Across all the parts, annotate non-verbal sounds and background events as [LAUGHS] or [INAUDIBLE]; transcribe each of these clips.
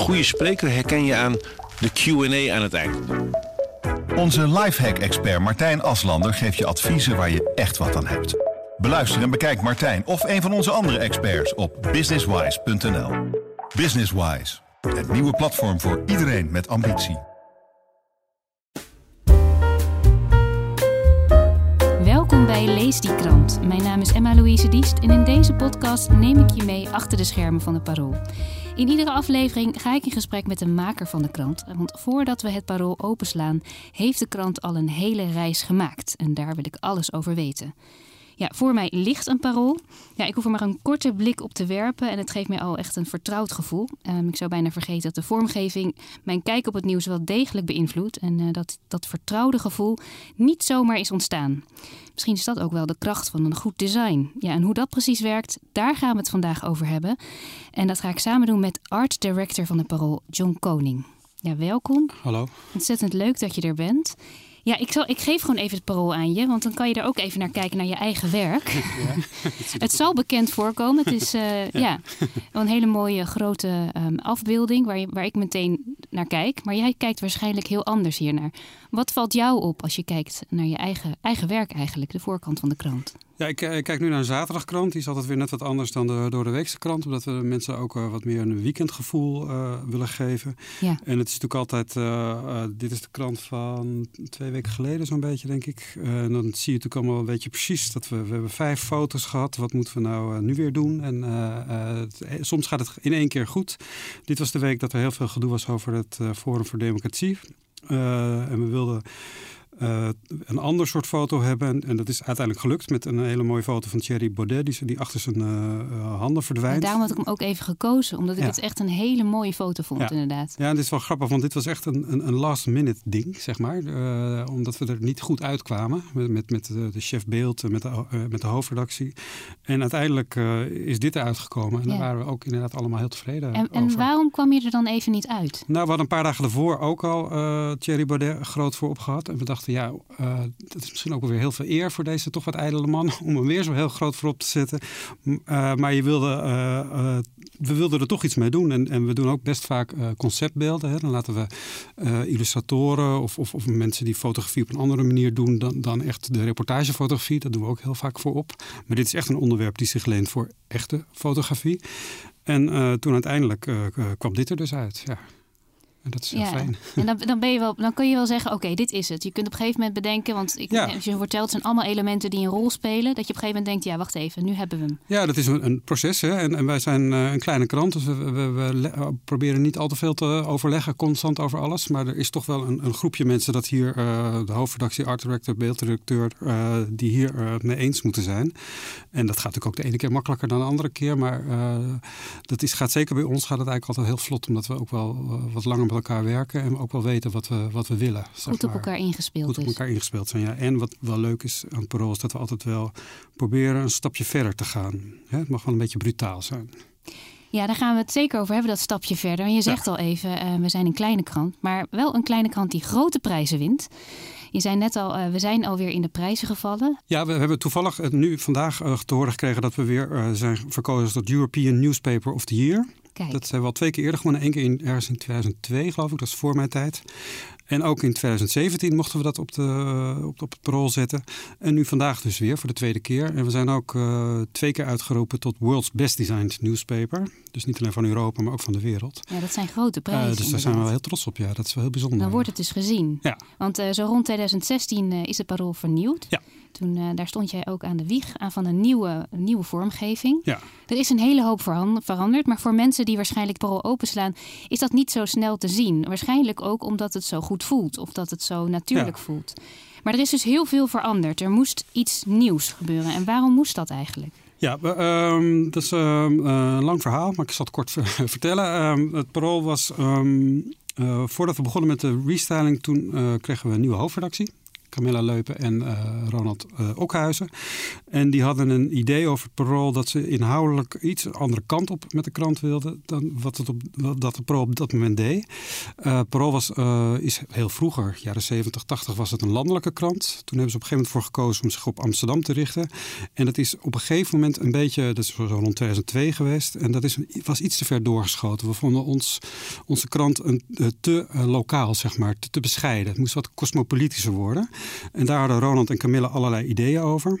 goede spreker herken je aan de Q&A aan het eind. Onze lifehack-expert Martijn Aslander geeft je adviezen waar je echt wat aan hebt. Beluister en bekijk Martijn of een van onze andere experts op businesswise.nl. Businesswise, het nieuwe platform voor iedereen met ambitie. Welkom bij Lees die krant. Mijn naam is Emma-Louise Diest en in deze podcast neem ik je mee achter de schermen van de Parool. In iedere aflevering ga ik in gesprek met de maker van de krant. Want voordat we het Parool openslaan, heeft de krant al een hele reis gemaakt. En daar wil ik alles over weten. Ja, voor mij ligt een parool. Ja, ik hoef er maar een korte blik op te werpen en het geeft mij al echt een vertrouwd gevoel. Um, ik zou bijna vergeten dat de vormgeving mijn kijk op het nieuws wel degelijk beïnvloedt en uh, dat dat vertrouwde gevoel niet zomaar is ontstaan. Misschien is dat ook wel de kracht van een goed design. Ja, en hoe dat precies werkt, daar gaan we het vandaag over hebben. En dat ga ik samen doen met art director van de Parool, John Koning. Ja, welkom. Hallo. Ontzettend leuk dat je er bent. Ja, ik, zal, ik geef gewoon even het parool aan je, want dan kan je er ook even naar kijken naar je eigen werk. Ja, [LAUGHS] het zal bekend voorkomen. Het is uh, ja. ja. een hele mooie grote um, afbeelding waar, je, waar ik meteen naar kijk. Maar jij kijkt waarschijnlijk heel anders hiernaar. Wat valt jou op als je kijkt naar je eigen, eigen werk eigenlijk, de voorkant van de krant? Ja, ik, ik, kijk nu naar een zaterdagkrant. Die is altijd weer net wat anders dan de door de weekse krant. Omdat we mensen ook uh, wat meer een weekendgevoel uh, willen geven. Ja. En het is natuurlijk altijd... Uh, dit is de krant van twee weken geleden zo'n beetje, denk ik. en dan zie je natuurlijk allemaal een beetje precies dat we... We hebben vijf foto's gehad. Wat moeten we nou nu weer doen? En het, soms gaat het in één keer goed. Dit was de week dat er heel veel gedoe was over het Forum voor Democratie. en we wilden uh, een ander soort foto hebben. En dat is uiteindelijk gelukt met een hele mooie foto van Thierry Baudet, die, die achter zijn uh, handen verdwijnt. En daarom had ik hem ook even gekozen, omdat ik ja. het echt een hele mooie foto vond, ja. inderdaad. Ja, en dit is wel grappig, want dit was echt een, een, een last-minute ding, zeg maar. Uh, omdat we er niet goed uitkwamen met, met, met de chef beeld, met de, met de hoofdredactie. En uiteindelijk is dit eruit gekomen. En ja. daar waren we ook inderdaad allemaal heel tevreden en, en waarom kwam je er dan even niet uit? Nou, we hadden een paar dagen daarvoor ook al Thierry Baudet groot voor opgehad. En we dachten, ja, dat is misschien ook wel weer heel veel eer voor deze toch wat ijdele man [LAUGHS] om hem weer zo heel groot voorop te zetten. Uh, maar je wilde, uh, we wilden er toch iets mee doen. En, en we doen ook best vaak conceptbeelden. Hè. Dan laten we illustratoren of, of, of, mensen die fotografie op een andere manier doen dan, dan echt de reportagefotografie. Dat doen we ook heel vaak voorop. Maar dit is echt een onderwerp die zich leent voor echte fotografie. En toen uiteindelijk kwam dit er dus uit. Ja. En dat is heel ja. fijn. [LAUGHS] En dan, dan, ben je wel, dan kun je wel zeggen, oké, dit is het. Je kunt op een gegeven moment bedenken, want ik, ja. als je vertelt, het zijn allemaal elementen die een rol spelen. Dat je op een gegeven moment denkt, ja, wacht even, nu hebben we hem. Ja, dat is een, een proces. Hè? En, en, wij zijn uh, een kleine krant, dus we, we, we, proberen niet al te veel te overleggen, constant over alles. Maar er is toch wel een, een groepje mensen dat hier, uh, de hoofdredactie, art director, beelddirecteur, uh, die hier mee eens moeten zijn. En dat gaat natuurlijk ook de ene keer makkelijker dan de andere keer. Maar dat is, gaat zeker bij ons gaat het eigenlijk altijd heel vlot, omdat we ook wel wat langer met elkaar werken en ook wel weten wat we, wat we willen. Goed op elkaar ingespeeld. Goed op dus. elkaar ingespeeld zijn, ja. En wat wel leuk is aan het parool is dat we altijd wel proberen een stapje verder te gaan. Het mag wel een beetje brutaal zijn. Ja, daar gaan we het zeker over hebben, dat stapje verder. En je zegt ja. al even, uh, we zijn een kleine krant, maar wel een kleine krant die grote prijzen wint. Je zei net al, uh, we zijn alweer in de prijzen gevallen. Ja, we hebben toevallig nu vandaag te horen gekregen dat we weer zijn verkozen tot European Newspaper of the Year. Dat hebben we al twee keer eerder gewonnen. Eén keer in, ergens in 2002, geloof ik. Dat is voor mijn tijd. En ook in 2017 mochten we dat op, de, op, op het parool zetten. En nu vandaag dus weer voor de tweede keer. En we zijn ook uh, twee keer uitgeroepen tot World's Best Designed Newspaper. Dus niet alleen van Europa, maar ook van de wereld. Ja, dat zijn grote prijzen. Uh, dus daar zijn we wel heel trots op. Ja, dat is wel heel bijzonder. Dan wordt het dus gezien. Ja. Want uh, zo rond 2016 is het parool vernieuwd. Ja. Toen, uh, daar stond jij ook aan de wieg aan van een nieuwe, nieuwe vormgeving. Ja. Er is een hele hoop veranderd, maar voor mensen die waarschijnlijk parool openslaan, is dat niet zo snel te zien. Waarschijnlijk ook omdat het zo goed voelt of dat het zo natuurlijk ja. voelt. Maar er is dus heel veel veranderd. Er moest iets nieuws gebeuren. En waarom moest dat eigenlijk? Ja, um, dat is um, een lang verhaal, maar ik zal het kort [LAUGHS] vertellen. Um, het parool was, uh, voordat we begonnen met de restyling, toen uh, kregen we een nieuwe hoofdredactie. Camilla Leupen en Ronald Okhuizen. En die hadden een idee over het parool dat ze inhoudelijk iets andere kant op met de krant wilden dan wat het op, dat de parool op dat moment deed. parool was, is heel vroeger, jaren 70, 80, was het een landelijke krant. Toen hebben ze op een gegeven moment voor gekozen om zich op Amsterdam te richten. En dat is op een gegeven moment een beetje, dat is zo rond 2002 geweest. En dat is, was iets te ver doorgeschoten. We vonden ons, onze krant een, te lokaal, zeg maar, te, te bescheiden. Het moest wat cosmopolitischer worden. En daar hadden Ronald en Camille allerlei ideeën over.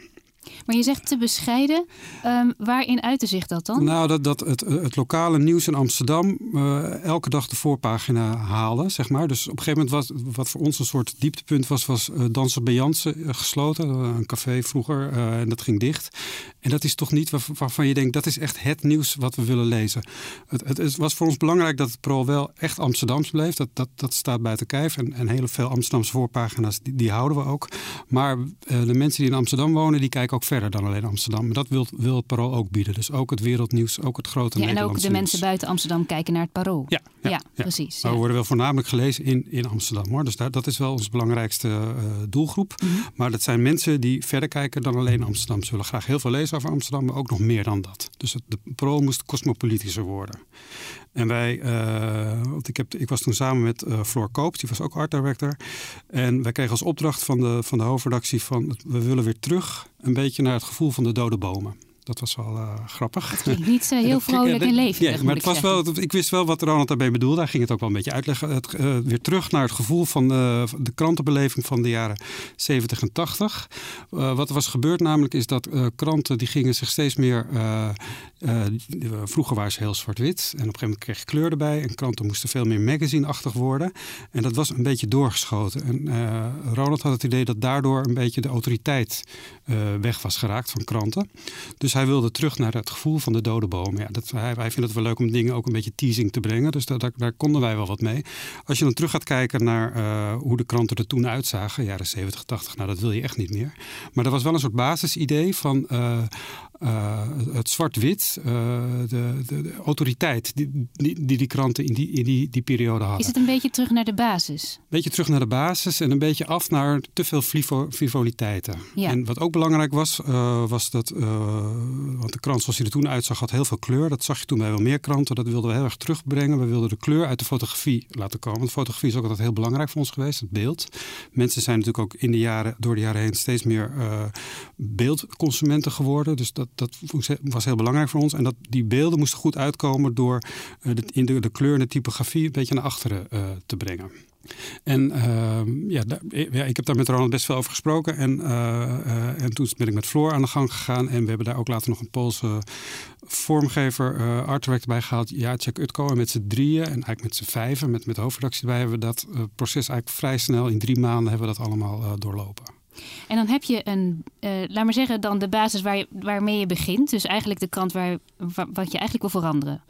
Maar je zegt te bescheiden. Um, waarin uitte zich dat dan? Nou, dat, dat het, het lokale nieuws in Amsterdam uh, elke dag de voorpagina haalde, zeg maar. Dus op een gegeven moment was wat voor ons een soort dieptepunt was, was uh, Dansen bij Jansen gesloten. een café vroeger en dat ging dicht. En dat is toch niet waarvan je denkt, dat is echt het nieuws wat we willen lezen. Het, het was voor ons belangrijk dat het pro wel echt Amsterdams bleef. Dat, dat, dat staat buiten kijf. En, en heel veel Amsterdamse voorpagina's, die, die houden we ook. Maar de mensen die in Amsterdam wonen, die kijken ook verder dan alleen Amsterdam. Maar dat wil, wil het Parool ook bieden. Dus ook het wereldnieuws, ook het grote ja, En ook de mensen buiten Amsterdam kijken naar het Parool. Ja, ja, precies. Maar we worden wel voornamelijk gelezen in, in Amsterdam. Hoor. Dus daar, dat is wel onze belangrijkste uh, doelgroep. Mhm. Maar dat zijn mensen die verder kijken dan alleen Amsterdam. Ze willen graag heel veel lezen over Amsterdam, maar ook nog meer dan dat. Dus het, de Parool moest cosmopolitischer worden. En wij, uh, want ik, heb, ik was toen samen met uh, Floor Koops, die was ook art director. En wij kregen als opdracht van de, van de hoofdredactie van we willen weer terug een beetje naar het gevoel van de dode bomen. Dat was wel uh, grappig. Het klinkt niet [LAUGHS] uh, heel vrolijk en levendig. Ja, maar het was wel, ik wist wel wat Ronald daarbij bedoelde. Daar ging het ook wel een beetje uitleggen. Het, uh, weer terug naar het gevoel van de, de krantenbeleving van de jaren 70 en 80. wat er was gebeurd namelijk is dat kranten die gingen zich steeds meer... vroeger waren ze heel zwart-wit. En op een gegeven moment kreeg je kleur erbij. En kranten moesten veel meer magazine-achtig worden. En dat was een beetje doorgeschoten. En Ronald had het idee dat daardoor een beetje de autoriteit weg was geraakt van kranten. Dus hij wilde terug naar het gevoel van de dode bomen. Ja, dat, wij, wij vinden het wel leuk om dingen ook een beetje teasing te brengen. Dus daar, konden wij wel wat mee. Als je dan terug gaat kijken naar uh, hoe de kranten er toen uitzagen, jaren 70, 80, nou dat wil je echt niet meer. Maar er was wel een soort basisidee van uh, uh, het zwart-wit, uh, de, de, de, autoriteit die, die, die, kranten in, die, in die, die periode hadden. Is het een beetje terug naar de basis? Een beetje terug naar de basis en een beetje af naar te veel frivoliteiten. Ja. En wat ook belangrijk was, uh, was dat, want de krant zoals hij er toen uitzag had heel veel kleur. Dat zag je toen bij wel meer kranten. Dat wilden we heel erg terugbrengen. We wilden de kleur uit de fotografie laten komen. Want fotografie is ook altijd heel belangrijk voor ons geweest, het beeld. Mensen zijn natuurlijk ook in de jaren, door de jaren heen steeds meer beeldconsumenten geworden. Dus dat dat was heel belangrijk voor ons. En dat die beelden moesten goed uitkomen door uh, de, in de, de kleur en de typografie een beetje naar achteren uh, te brengen. En uh, ja, ja, ik heb daar met Ronald best veel over gesproken. En, en toen ben ik met Floor aan de gang gegaan. En we hebben daar ook later nog een Poolse vormgever, uh, bij gehaald. Jacek Utko. En met z'n drieën en eigenlijk met z'n vijven, met, met de hoofdredactie erbij, hebben we dat proces eigenlijk vrij snel, in drie maanden, hebben we dat allemaal doorlopen. En dan heb je een, uh, laat maar zeggen, dan de basis waar je, waarmee je begint. Dus eigenlijk de kant waar, wat je eigenlijk wil veranderen.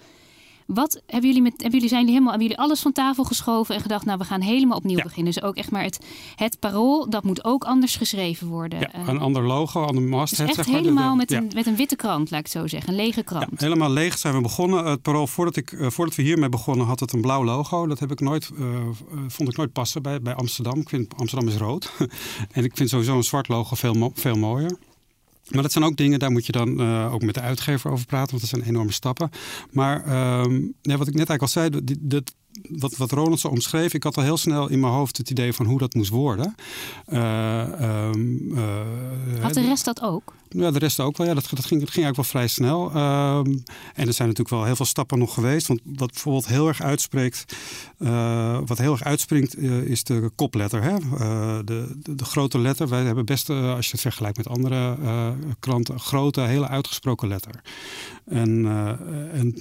Wat hebben jullie met, hebben jullie, zijn jullie helemaal, hebben jullie alles van tafel geschoven en gedacht, nou we gaan helemaal opnieuw ja. beginnen. Dus ook echt maar het, het parool, dat moet ook anders geschreven worden. Ja, een uh, ander logo, ander masthead. Dus echt zeg helemaal met, een, met een witte krant, laat ik het zo zeggen. Een lege krant. Helemaal leeg zijn we begonnen. Het parool, voordat, ik, uh, voordat we hiermee begonnen, had het een blauw logo. Dat heb ik nooit, uh, vond ik nooit passen bij, bij Amsterdam. Ik vind Amsterdam is rood. [LAUGHS] en ik vind sowieso een zwart logo veel, mo veel mooier. Maar dat zijn ook dingen, daar moet je dan uh, ook met de uitgever over praten, want dat zijn enorme stappen. Maar ja, wat ik net eigenlijk al zei, wat, wat Ronald zo omschreef, ik had al heel snel in mijn hoofd het idee van hoe dat moest worden. Uh, had de rest dat ook? Ja, de rest ook wel. Ja, dat, dat, ging, dat ging eigenlijk wel vrij snel. Um, en er zijn natuurlijk wel heel veel stappen nog geweest. Want wat bijvoorbeeld heel erg uitspreekt, uh, wat heel erg uitspringt, uh, is de kopletter. Hè? Uh, de, de, grote letter. Wij hebben best, als je het vergelijkt met andere kranten, een grote, hele uitgesproken letter. En, en,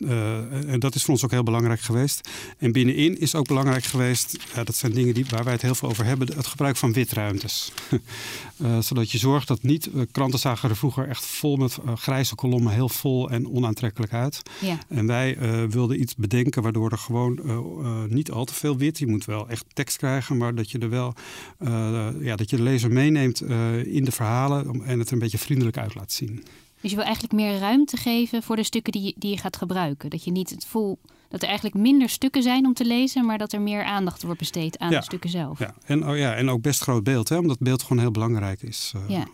en dat is voor ons ook heel belangrijk geweest. En binnenin is ook belangrijk geweest, dat zijn dingen die, waar wij het heel veel over hebben, het gebruik van witruimtes. [LAUGHS] zodat je zorgt dat niet, kranten zagen vroeger echt vol met uh, grijze kolommen, heel vol en onaantrekkelijk uit. Ja. En wij uh, wilden iets bedenken waardoor er gewoon uh, niet al te veel wit, je moet wel echt tekst krijgen, maar dat je er wel, ja, dat je de lezer meeneemt in de verhalen en het er een beetje vriendelijk uit laat zien. Dus je wil eigenlijk meer ruimte geven voor de stukken die, die je gaat gebruiken. Dat je niet het voelt dat er eigenlijk minder stukken zijn om te lezen, maar dat er meer aandacht wordt besteed aan de stukken zelf. Ja, en, oh ja, en ook best groot beeld, hè, omdat beeld gewoon heel belangrijk is. Uh... Ja.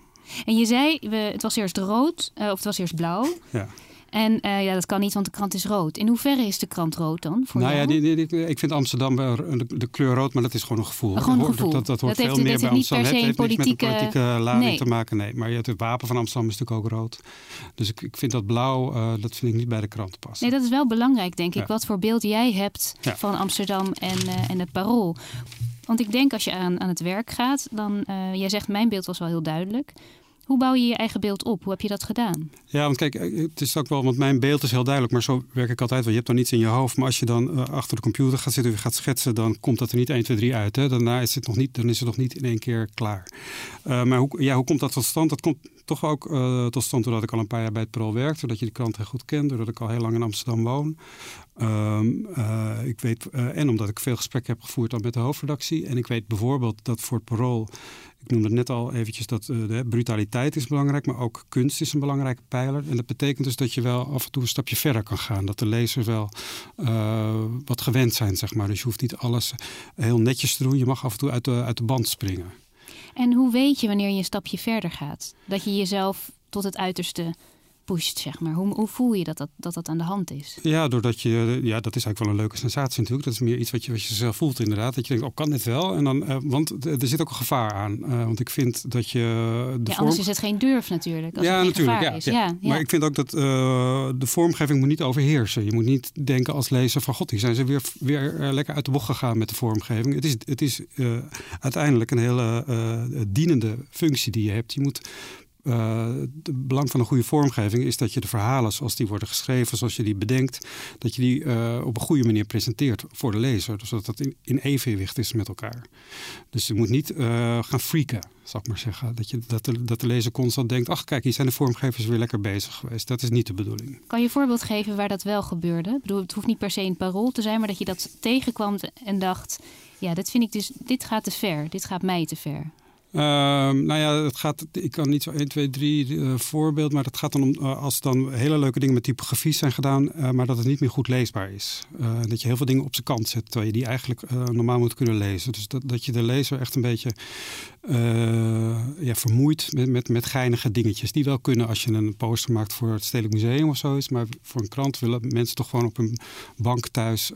En je zei, we, het was eerst rood, uh, of het was eerst blauw. Ja. En uh, ja, dat kan niet, want de krant is rood. In hoeverre is de krant rood dan? Voor nou jou? ja, die, die, ik vind Amsterdam de, de, kleur rood, maar dat is gewoon een gevoel. Gewoon een gevoel. Dat, dat, hoort veel meer bij Amsterdam. Het heeft politieke... met politieke lading nee. te maken, nee. Maar het wapen van Amsterdam is natuurlijk ook rood. Dus ik, ik vind dat blauw, uh, dat vind ik niet bij de krant passen. Nee, dat is wel belangrijk, denk ik. Ja. Wat voor beeld jij hebt ja. van Amsterdam en, uh, en het parool. Want ik denk als je aan, aan het werk gaat, dan... jij zegt, mijn beeld was wel heel duidelijk. Hoe bouw je je eigen beeld op? Hoe heb je dat gedaan? Ja, want kijk, het is ook wel, want mijn beeld is heel duidelijk, maar zo werk ik altijd wel. Je hebt dan iets in je hoofd, maar als je dan uh, achter de computer gaat zitten en gaat schetsen, dan komt dat er niet 1, 2, 3 uit. Hè? Daarna is het nog niet, dan is het nog niet in één keer klaar. Uh, maar hoe, ja, hoe komt dat tot stand? Dat komt toch ook tot stand doordat ik al een paar jaar bij het Parool werkte, doordat je de krant heel goed kent, doordat ik al heel lang in Amsterdam woon. Um, ik weet, en omdat ik veel gesprekken heb gevoerd dan met de hoofdredactie. En ik weet bijvoorbeeld dat voor het Parool ik noemde net al eventjes dat uh, de brutaliteit is belangrijk, maar ook kunst is een belangrijke pijler. En dat betekent dus dat je wel af en toe een stapje verder kan gaan. Dat de lezers wel uh, wat gewend zijn, zeg maar. Dus je hoeft niet alles heel netjes te doen. Je mag af en toe uit de, uit de band springen. En hoe weet je wanneer je een stapje verder gaat? Dat je jezelf tot het uiterste pusht, zeg maar. Hoe, hoe voel je dat dat, dat dat aan de hand is? Ja, doordat je, ja, dat is eigenlijk wel een leuke sensatie natuurlijk. Dat is meer iets wat je, wat je zelf voelt inderdaad. Dat je denkt, oh, kan dit wel? En dan, uh, want er zit ook een gevaar aan. Uh, want ik vind dat je... De ja, anders is het geen durf natuurlijk. Als ja, het natuurlijk. Ja, is. Ja. Ja, Maar ik vind ook dat uh, de vormgeving moet niet overheersen. Je moet niet denken als lezer van, god, die zijn ze weer, weer lekker uit de bocht gegaan met de vormgeving. Het is, het is uiteindelijk een hele dienende functie die je hebt. Je moet het belang van een goede vormgeving is dat je de verhalen zoals die worden geschreven, zoals je die bedenkt, dat je die uh, op een goede manier presenteert voor de lezer. Dus dat dat in, in evenwicht is met elkaar. Dus je moet niet uh, gaan freaken, zal ik maar zeggen. Dat, je, dat, de, dat de lezer constant denkt, ach kijk, hier zijn de vormgevers weer lekker bezig geweest. Dat is niet de bedoeling. Kan je een voorbeeld geven waar dat wel gebeurde? Ik bedoel, het hoeft niet per se een parool te zijn, maar dat je dat tegenkwam en dacht, ja, dit vind ik dus, dit gaat te ver, dit gaat mij te ver. Uh, nou ja, het gaat, ik kan niet zo 1, 2, 3 uh, voorbeeld, maar het gaat dan om uh, als dan hele leuke dingen met typografie zijn gedaan, uh, maar dat het niet meer goed leesbaar is. Uh, dat je heel veel dingen op zijn kant zet, terwijl je die eigenlijk normaal moet kunnen lezen. Dus dat, dat je de lezer echt een beetje ja, vermoeit met, met, met geinige dingetjes. Die wel kunnen als je een poster maakt voor het Stedelijk Museum of zoiets, maar voor een krant willen mensen toch gewoon op een bank thuis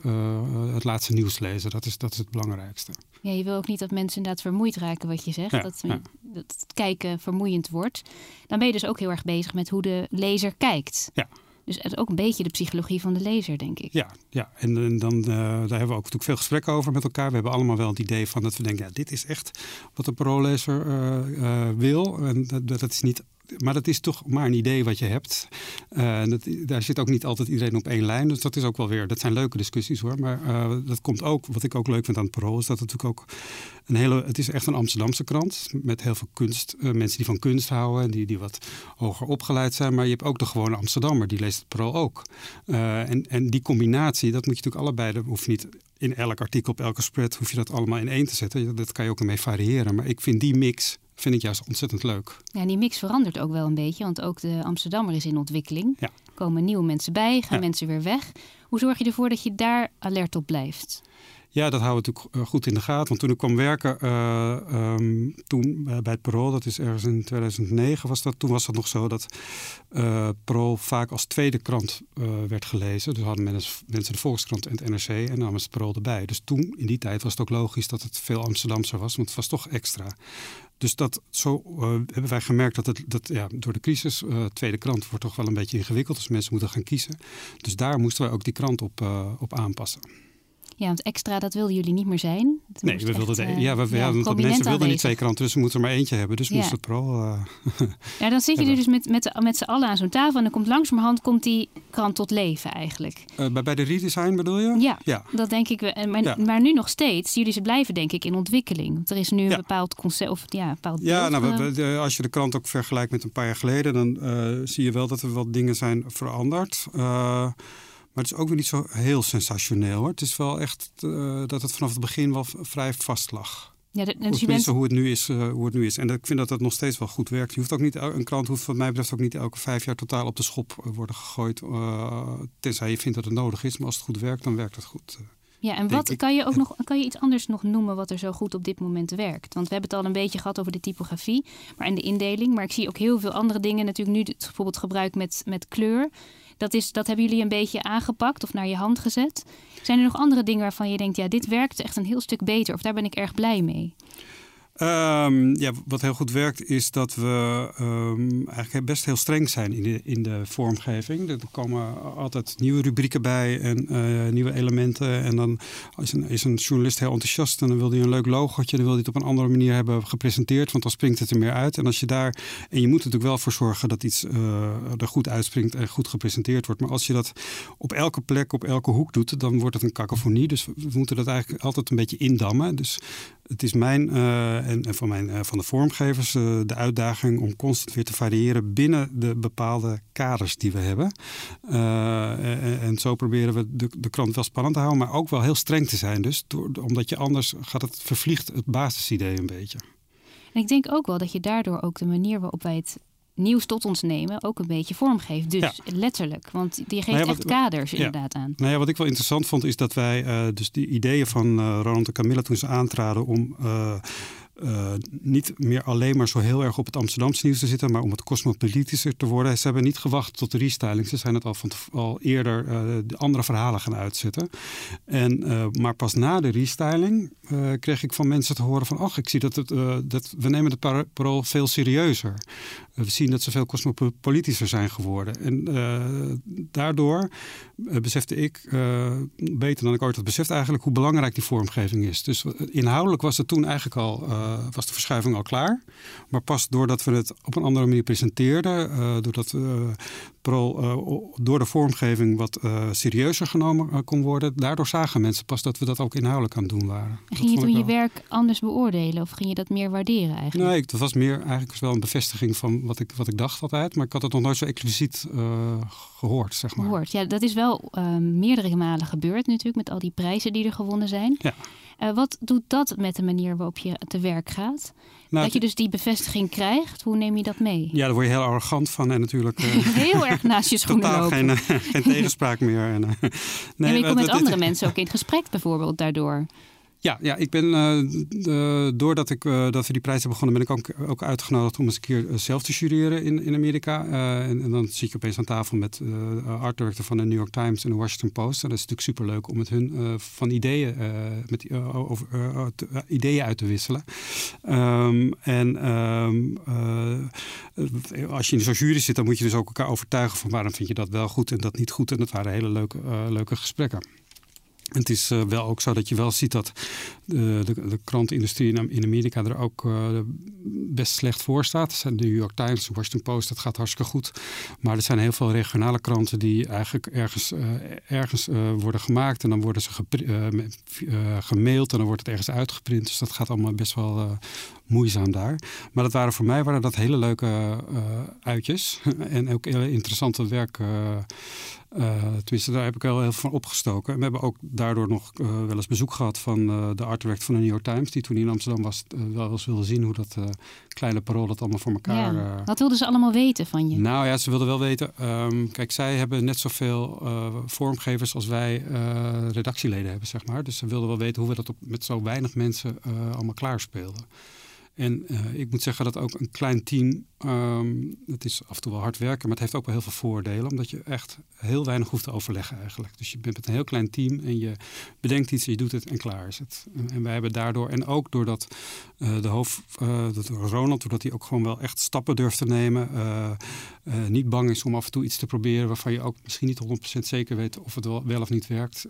het laatste nieuws lezen. Dat is, dat is het belangrijkste. Ja, je wil ook niet dat mensen inderdaad vermoeid raken, wat je zegt. Ja, dat, ja. dat het kijken vermoeiend wordt. Dan ben je dus ook heel erg bezig met hoe de lezer kijkt. Ja. Dus het ook een beetje de psychologie van de lezer, denk ik. Ja, ja. en, en dan, uh, daar hebben we ook natuurlijk veel gesprekken over met elkaar. We hebben allemaal wel het idee van dat we denken, ja, dit is echt wat de paroollezer uh, uh, wil. En dat, dat is niet maar dat is toch maar een idee wat je hebt. Uh, dat, daar zit ook niet altijd iedereen op één lijn. Dus dat is ook wel weer, dat zijn leuke discussies hoor. Maar uh, dat komt ook, wat ik ook leuk vind aan het Parool, is dat het natuurlijk ook een hele, het is echt een Amsterdamse krant. Met heel veel kunst, uh, mensen die van kunst houden, die, die wat hoger opgeleid zijn. Maar je hebt ook de gewone Amsterdammer, die leest het Parool ook. en, en die combinatie, dat moet je natuurlijk allebei, dat hoeft niet in elk artikel, op elke spread, hoef je dat allemaal in één te zetten. Dat kan je ook ermee variëren. Maar ik vind die mix vind ik juist ontzettend leuk. Ja, die mix verandert ook wel een beetje, want ook de Amsterdammer is in ontwikkeling. Ja. Komen nieuwe mensen bij, gaan Ja. mensen weer weg. Hoe zorg je ervoor dat je daar alert op blijft? Ja, dat houden we natuurlijk eh, goed in de gaten. Want toen ik kwam werken, eh, ehm, toen eh, bij het Parool, dat is ergens in 2009 was dat. Toen was het nog zo dat eh Parool vaak als tweede krant werd gelezen. Dus hadden mensen, mensen de Volkskrant en het NRC en namen ze het Parool erbij. Dus toen, in die tijd, was het ook logisch dat het veel Amsterdamser was. Want het was toch extra. Dus dat, zo eh, hebben wij gemerkt dat, het, dat ja, door de crisis, eh tweede krant wordt toch wel een beetje ingewikkeld. Dus mensen moeten gaan kiezen. Dus daar moesten wij ook die krant op, eh, op aanpassen. Ja, want extra, dat wilden jullie niet meer zijn. Nee, we wilden echt, de, eh, ja, we, ja, want prominent mensen wilden niet twee kranten, dus we moeten er maar eentje hebben. Dus Ja. moest het Parool. eh, [LAUGHS] Ja, dan zit [LAUGHS] je dus met, met, met z'n allen aan zo'n tafel en dan komt langzamerhand komt die krant tot leven eigenlijk. eh, bij, bij de redesign bedoel je? Ja, Ja. dat denk ik. wel. En Maar, Ja. maar nu nog steeds, jullie ze blijven denk ik in ontwikkeling. Want er is nu een Ja. bepaald concept, of ja, een bepaald Ja, beeld, nou, we- als je de krant ook vergelijkt met een paar jaar geleden, dan zie je wel dat er wat dingen zijn veranderd. Maar het is ook weer niet zo heel sensationeel hoor. Het is wel echt eh, dat het vanaf het begin wel vrij vast lag. Ja, dus je bent... hoe, het nu is, hoe het nu is. En ik vind dat dat nog steeds wel goed werkt. Je hoeft ook niet, een krant hoeft wat mij betreft ook niet elke vijf jaar totaal op de schop worden gegooid. tenzij je vindt dat het nodig is. Maar als het goed werkt, dan werkt het goed. Ja, en wat kan je ook nog kan je iets anders nog noemen wat er zo goed op dit moment werkt? Want we hebben het al een beetje gehad over de typografie, maar en de indeling. Maar ik zie ook heel veel andere dingen. Natuurlijk nu bijvoorbeeld gebruik met, met kleur. Dat, is, dat hebben jullie een beetje aangepakt of naar je hand gezet. Zijn er nog andere dingen waarvan je denkt, ja, dit werkt echt een heel stuk beter of daar ben ik erg blij mee? Um, ja, wat heel goed werkt is dat we um, eigenlijk best heel streng zijn in de, in de vormgeving. Er komen altijd nieuwe rubrieken bij en uh, nieuwe elementen. En dan is een, is een journalist heel enthousiast en dan wil hij een leuk logootje. Dan wil hij het op een andere manier hebben gepresenteerd, want dan springt het er meer uit. En als je daar, en je moet er natuurlijk wel voor zorgen dat iets uh, er goed uitspringt en goed gepresenteerd wordt. Maar als je dat op elke plek, op elke hoek doet, dan wordt het een cacophonie. Dus we moeten dat eigenlijk altijd een beetje indammen. Dus het is mijn uh, en, van, mijn, uh, van de vormgevers uh, de uitdaging om constant weer te variëren binnen de bepaalde kaders die we hebben. En, en, zo proberen we de, de krant wel spannend te houden, maar ook wel heel streng te zijn. Dus omdat je anders gaat het vervliegt het basisidee een beetje. En ik denk ook wel dat je daardoor ook de manier waarop wij het nieuws tot ons nemen ook een beetje vormgeeft. Dus letterlijk, want die geeft nou echt kaders inderdaad aan. Nou ja, wat ik wel interessant vond is dat wij uh, dus die ideeën van uh, Ronald en Camilla toen ze aantraden om uh, uh, niet meer alleen maar zo heel erg op het Amsterdamse nieuws te zitten, maar om het cosmopolitischer te worden. Ze hebben niet gewacht tot de restyling. Ze zijn het al, van, al eerder uh, de andere verhalen gaan uitzetten. En, uh, maar pas na de restyling kreeg ik van mensen te horen van... ach, ik zie dat, het, dat we nemen het parool veel serieuzer. we zien dat ze veel cosmopolitischer zijn geworden. En daardoor besefte ik, beter dan ik ooit had beseft eigenlijk... hoe belangrijk die vormgeving is. Dus inhoudelijk was het toen eigenlijk al uh, was de verschuiving al klaar. Maar pas doordat we het op een andere manier presenteerden, uh, doordat uh, Pro door de vormgeving wat serieuzer genomen kon worden, daardoor zagen mensen pas dat we dat ook inhoudelijk aan het doen waren. En ging je toen je werk anders beoordelen of ging je dat meer waarderen eigenlijk? Nee, het was meer eigenlijk wel een bevestiging van wat ik, wat ik dacht altijd, maar ik had het nog nooit zo expliciet gehoord, zeg maar. Gehoord, ja, dat is wel meerdere malen gebeurd natuurlijk met al die prijzen die er gewonnen zijn. Ja. Uh, wat doet dat met de manier waarop je te werk gaat? Nou, dat je dus die bevestiging krijgt, hoe neem je dat mee? Ja, daar word je heel arrogant van en natuurlijk... Uh, [LAUGHS] heel erg naast je schoenen totaal lopen. Geen, geen tegenspraak meer. En, nee, en je komt met andere mensen ook in gesprek bijvoorbeeld daardoor. Ja, ja ik ben, uh, doordat ik, uh, dat we die prijs hebben begonnen, ben ik ook, uitgenodigd om eens een keer zelf te jureren in, in Amerika. En, dan zit je opeens aan tafel met de art director van de New York Times en de Washington Post. En dat is natuurlijk superleuk om met hun van ideeën, met, over, ideeën uit te wisselen. Um, en um, als je in zo'n jury zit, dan moet je dus ook elkaar overtuigen van waarom vind je dat wel goed en dat niet goed. En dat waren hele leuke, leuke gesprekken. Het is uh, wel ook zo dat je wel ziet dat de, de, krantenindustrie in, Amerika er ook uh, best slecht voor staat. De New York Times, de Washington Post, dat gaat hartstikke goed. Maar er zijn heel veel regionale kranten die eigenlijk ergens, uh, ergens worden gemaakt. En dan worden ze gemaild en dan wordt het ergens uitgeprint. Dus dat gaat allemaal best wel moeizaam daar. Maar dat waren voor mij waren dat hele leuke uitjes. [LAUGHS] en ook heel interessante werk tenminste, daar heb ik wel heel veel van opgestoken. En we hebben ook daardoor nog wel eens bezoek gehad van uh, de art van de New York Times, die toen in Amsterdam was, wel eens wilde zien hoe dat kleine parool dat allemaal voor elkaar. Ja. Wat wilden ze allemaal weten van je? Nou ja, ze wilden wel weten. Um, kijk, zij hebben net zoveel vormgevers als wij redactieleden hebben, zeg maar. Dus ze wilden wel weten hoe we dat op, met zo weinig mensen allemaal klaarspeelden. En uh, ik moet zeggen dat ook een klein team, um, het is af en toe wel hard werken, maar het heeft ook wel heel veel voordelen, omdat je echt heel weinig hoeft te overleggen eigenlijk. Dus je bent met een heel klein team en je bedenkt iets, je doet het en klaar is het. En, en wij hebben daardoor, en ook doordat uh, de hoofd, uh, dat Ronald, doordat hij ook gewoon wel echt stappen durft te nemen, niet bang is om af en toe iets te proberen waarvan je ook misschien niet 100% zeker weet of het wel, wel of niet werkt.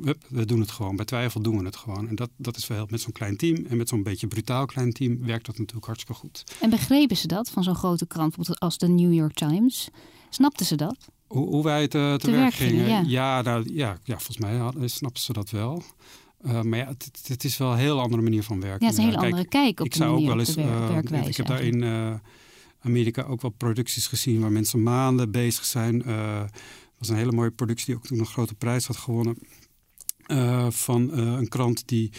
We, we, doen het gewoon, bij twijfel doen we het gewoon. En dat, dat is wel met zo'n klein team en met zo'n beetje brutaal klein team werkt dat natuurlijk hartstikke goed. En begrepen ze dat van zo'n grote krant als de New York Times? Snapten ze dat? Hoe, hoe wij het uh, te, te, werk gingen? ja. Ja, nou, ja, ja, volgens mij hadden, snapten ze dat wel. Uh, maar ja, het, het, is wel een heel andere manier van werken. Ja, het is een hele andere kijk op ik de zou ook wel eens, uh, werkwijze. Ik heb daar in uh, Amerika ook wel producties gezien waar mensen maanden bezig zijn. Het was een hele mooie productie die ook toen een grote prijs had gewonnen. Uh, van uh, een krant die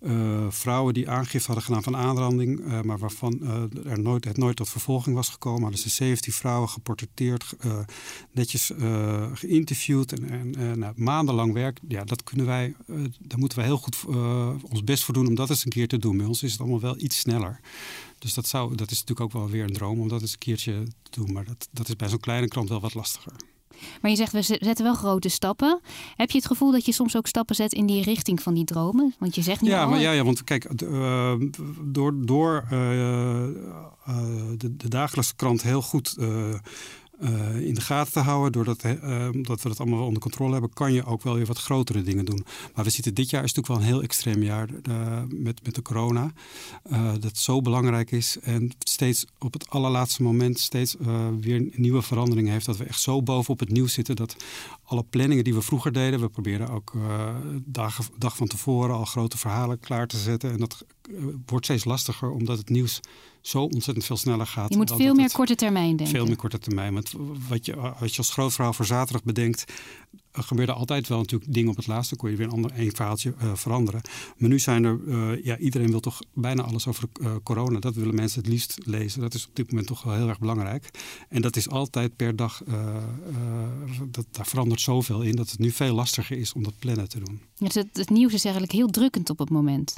uh, vrouwen die aangifte hadden gedaan van aanranding, maar waarvan er nooit, het nooit tot vervolging was gekomen. Hadden ze 17 vrouwen geportretteerd, netjes geïnterviewd en, en nou, maandenlang werk. Ja, dat kunnen wij, daar moeten wij heel goed ons best voor doen om dat eens een keer te doen. Bij ons is het allemaal wel iets sneller. Dus dat, zou, dat is natuurlijk ook wel weer een droom om dat eens een keertje te doen. Maar dat, dat is bij zo'n kleine krant wel wat lastiger. Maar je zegt, we zetten wel grote stappen. Heb je het gevoel dat je soms ook stappen zet in die richting van die dromen? Want je zegt nu ja, al... Maar ja, ja, want kijk, uh, door, door uh, uh, de, de, dagelijkse krant heel goed uh, in de gaten te houden. Doordat uh, dat we dat allemaal onder controle hebben, kan je ook wel weer wat grotere dingen doen. Maar we zitten dit jaar is natuurlijk wel een heel extreem jaar uh, met, met de corona. dat zo belangrijk is en steeds op het allerlaatste moment steeds weer nieuwe veranderingen heeft. Dat we echt zo bovenop het nieuws zitten dat alle planningen die we vroeger deden, we proberen ook dagen, dag van tevoren al grote verhalen klaar te zetten. En dat wordt steeds lastiger omdat het nieuws zo ontzettend veel sneller gaat. Je moet veel meer korte termijn denken. Veel meer korte termijn. Want wat je, als je als grootverhaal voor zaterdag bedenkt, gebeurde altijd wel natuurlijk dingen op het laatste. kon je weer een ander een uh, veranderen. Maar nu zijn er, uh, ja, iedereen wil toch bijna alles over uh, corona. Dat willen mensen het liefst lezen. Dat is op dit moment toch wel heel erg belangrijk. En dat is altijd per dag, dat, daar verandert zoveel in dat het nu veel lastiger is om dat plannen te doen. Dus het, het nieuws is eigenlijk heel drukkend op het moment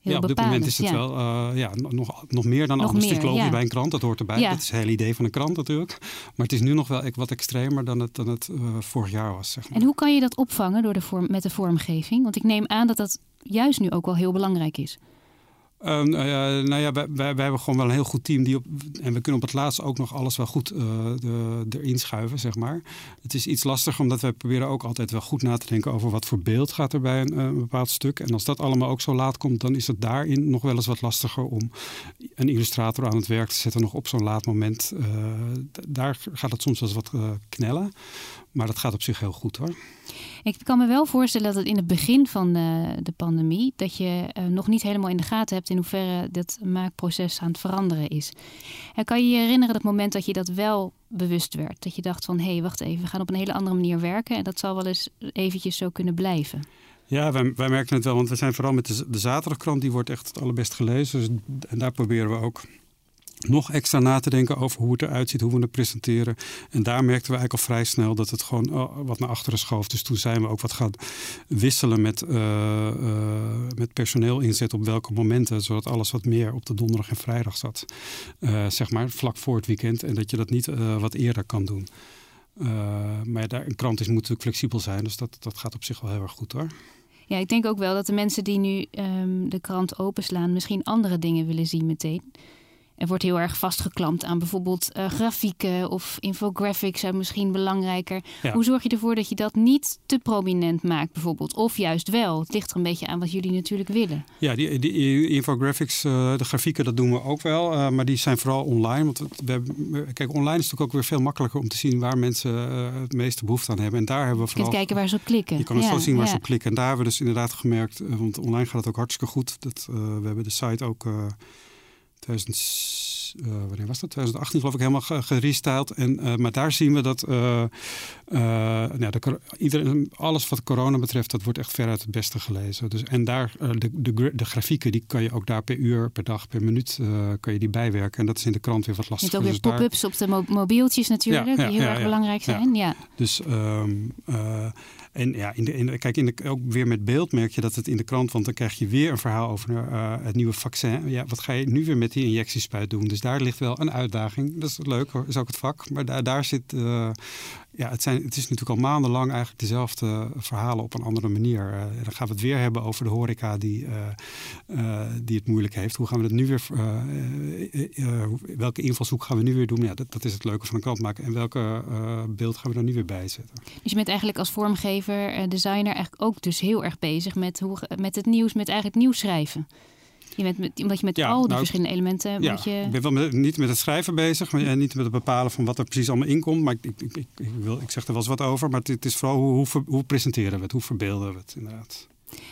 ja, op dit moment is het ja. wel uh, ja, nog, nog meer dan nog anders. Meer, ja. bij een krant, dat hoort erbij. Dat is het hele idee van een krant natuurlijk. Maar het is nu nog wel wat extremer dan het, dan het uh, vorig jaar was. Zeg maar. En hoe kan je dat opvangen door de vorm, met de vormgeving? Want ik neem aan dat dat juist nu ook wel heel belangrijk is. Uh, nou ja, wij, wij, hebben gewoon wel een heel goed team. Die op, en we kunnen op het laatst ook nog alles wel goed uh, de, erin schuiven, zeg maar. Het is iets lastiger, omdat wij proberen ook altijd wel goed na te denken over wat voor beeld gaat er bij een, een, bepaald stuk. En als dat allemaal ook zo laat komt, dan is het daarin nog wel eens wat lastiger om een illustrator aan het werk te zetten, nog op zo'n laat moment. Uh, daar gaat het soms wel eens wat knellen. Maar dat gaat op zich heel goed hoor. Ik kan me wel voorstellen dat het in het begin van de, de pandemie, dat je uh, nog niet helemaal in de gaten hebt in hoeverre dat maakproces aan het veranderen is. En kan je je herinneren dat moment dat je dat wel bewust werd? Dat je dacht van hé, hey, wacht even, we gaan op een hele andere manier werken en dat zal wel eens eventjes zo kunnen blijven. Ja, wij, wij merken het wel, want we zijn vooral met de, de zaterdagkrant, die wordt echt het allerbest gelezen. Dus, en daar proberen we ook nog extra na te denken over hoe het eruit ziet, hoe we het presenteren. En daar merkten we eigenlijk al vrij snel dat het gewoon oh, wat naar achteren schoof. Dus toen zijn we ook wat gaan wisselen met, uh, uh, met personeel inzet op welke momenten, zodat alles wat meer op de donderdag en vrijdag zat. Uh, zeg maar vlak voor het weekend en dat je dat niet wat eerder kan doen. maar daar, een krant is, moet natuurlijk flexibel zijn, dus dat, dat gaat op zich wel heel erg goed hoor. Ja, ik denk ook wel dat de mensen die nu um, de krant openslaan misschien andere dingen willen zien meteen. Er wordt heel erg vastgeklampt aan bijvoorbeeld uh, grafieken of infographics zijn misschien belangrijker. Ja. Hoe zorg je ervoor dat je dat niet te prominent maakt bijvoorbeeld? Of juist wel? Het ligt er een beetje aan wat jullie natuurlijk willen. Ja, die, die infographics, uh, de grafieken, dat doen we ook wel. Uh, maar die zijn vooral online. Want we hebben, kijk, online is natuurlijk ook weer veel makkelijker om te zien waar mensen het meeste behoefte aan hebben. En daar hebben we vooral... Je kunt kijken waar ze op klikken. Je kan het ja, zo zien waar ja. ze op klikken. En daar hebben we dus inderdaad gemerkt, want online gaat het ook hartstikke goed. Dat, we hebben de site ook 2006 2000, uh, wanneer was dat? 2018 geloof ik helemaal gerestyled. En, uh, maar daar zien we dat uh, nou, de, iedereen, alles wat corona betreft, dat wordt echt veruit het beste gelezen. Dus, en daar, de, de, de, grafieken, die kan je ook daar per uur, per dag, per minuut kan je die bijwerken. En dat is in de krant weer wat lastiger. Je hebt ook weer dus pop-ups daar... op de mo mobieltjes natuurlijk, ja, ja, die heel ja, erg belangrijk zijn. Ja. Dus um, en ja, in de, in kijk, in de, ook weer met beeld merk je dat het in de krant, want dan krijg je weer een verhaal over het nieuwe vaccin. Ja, wat ga je nu weer met die injectiespuit doen? Dus daar ligt wel een uitdaging. Dat is leuk hoor, is ook het vak. Maar daar, daar zit, uh, ja, het, zijn, het is natuurlijk al maandenlang eigenlijk dezelfde verhalen op een andere manier. Uh, dan gaan we het weer hebben over de horeca die, die het moeilijk heeft. Hoe gaan we dat nu weer, welke invalshoek gaan we nu weer doen? Ja, dat, dat is het leuke van een krant maken. En welke beeld gaan we er nu weer bij zetten? Dus je bent eigenlijk als vormgever designer, eigenlijk ook dus heel erg bezig met, hoe, met het nieuws, met eigenlijk nieuws schrijven. Je bent met, omdat je met ja, al die nou, verschillende elementen. Ja, je... ik ben wel met, niet met het schrijven bezig, maar niet met het bepalen van wat er precies allemaal in komt. Maar ik, ik, ik, ik, wil, ik zeg er wel eens wat over. Maar het, het is vooral hoe, hoe, hoe, presenteren we het, hoe verbeelden we het inderdaad.